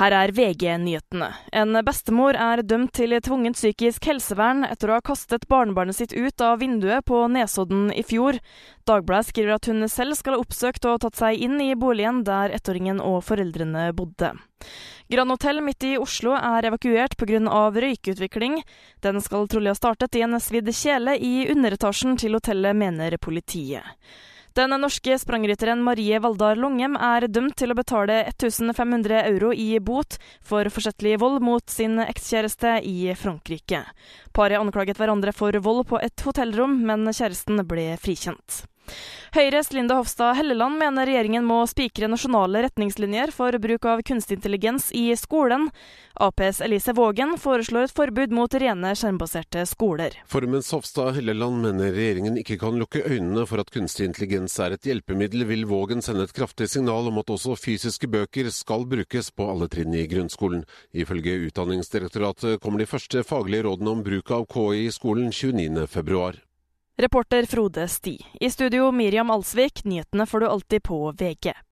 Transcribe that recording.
Her er VG-nyhetene. En bestemor er dømt til tvungent psykisk helsevern etter å ha kastet barnebarnet sitt ut av vinduet på Nesodden i fjor. Dagbladet skriver at hun selv skal ha oppsøkt og tatt seg inn i boligen der ettåringen og foreldrene bodde. Grand Hotell midt i Oslo er evakuert pga. røykutvikling. Den skal trolig ha startet i en svidd kjele i underetasjen til hotellet, mener politiet. Den norske sprangrytteren Marie Valdar Longem er dømt til å betale 1500 euro i bot for forsettlig vold mot sin ekskjæreste i Frankrike. Paret anklaget hverandre for vold på et hotellrom, men kjæresten ble frikjent. Høyres Linda Hofstad Helleland mener regjeringen må spikre nasjonale retningslinjer for bruk av kunstig intelligens i skolen. Aps Elise Vågen foreslår et forbud mot rene skjermbaserte skoler. For mens Hofstad Helleland mener regjeringen ikke kan lukke øynene for at kunstig intelligens er et hjelpemiddel, vil Vågen sende et kraftig signal om at også fysiske bøker skal brukes på alle trinn i grunnskolen. Ifølge Utdanningsdirektoratet kommer de første faglige rådene om bruk av KI i skolen 29.2. Reporter Frode Sti. I studio Miriam Alsvik, nyhetene får du alltid på VG.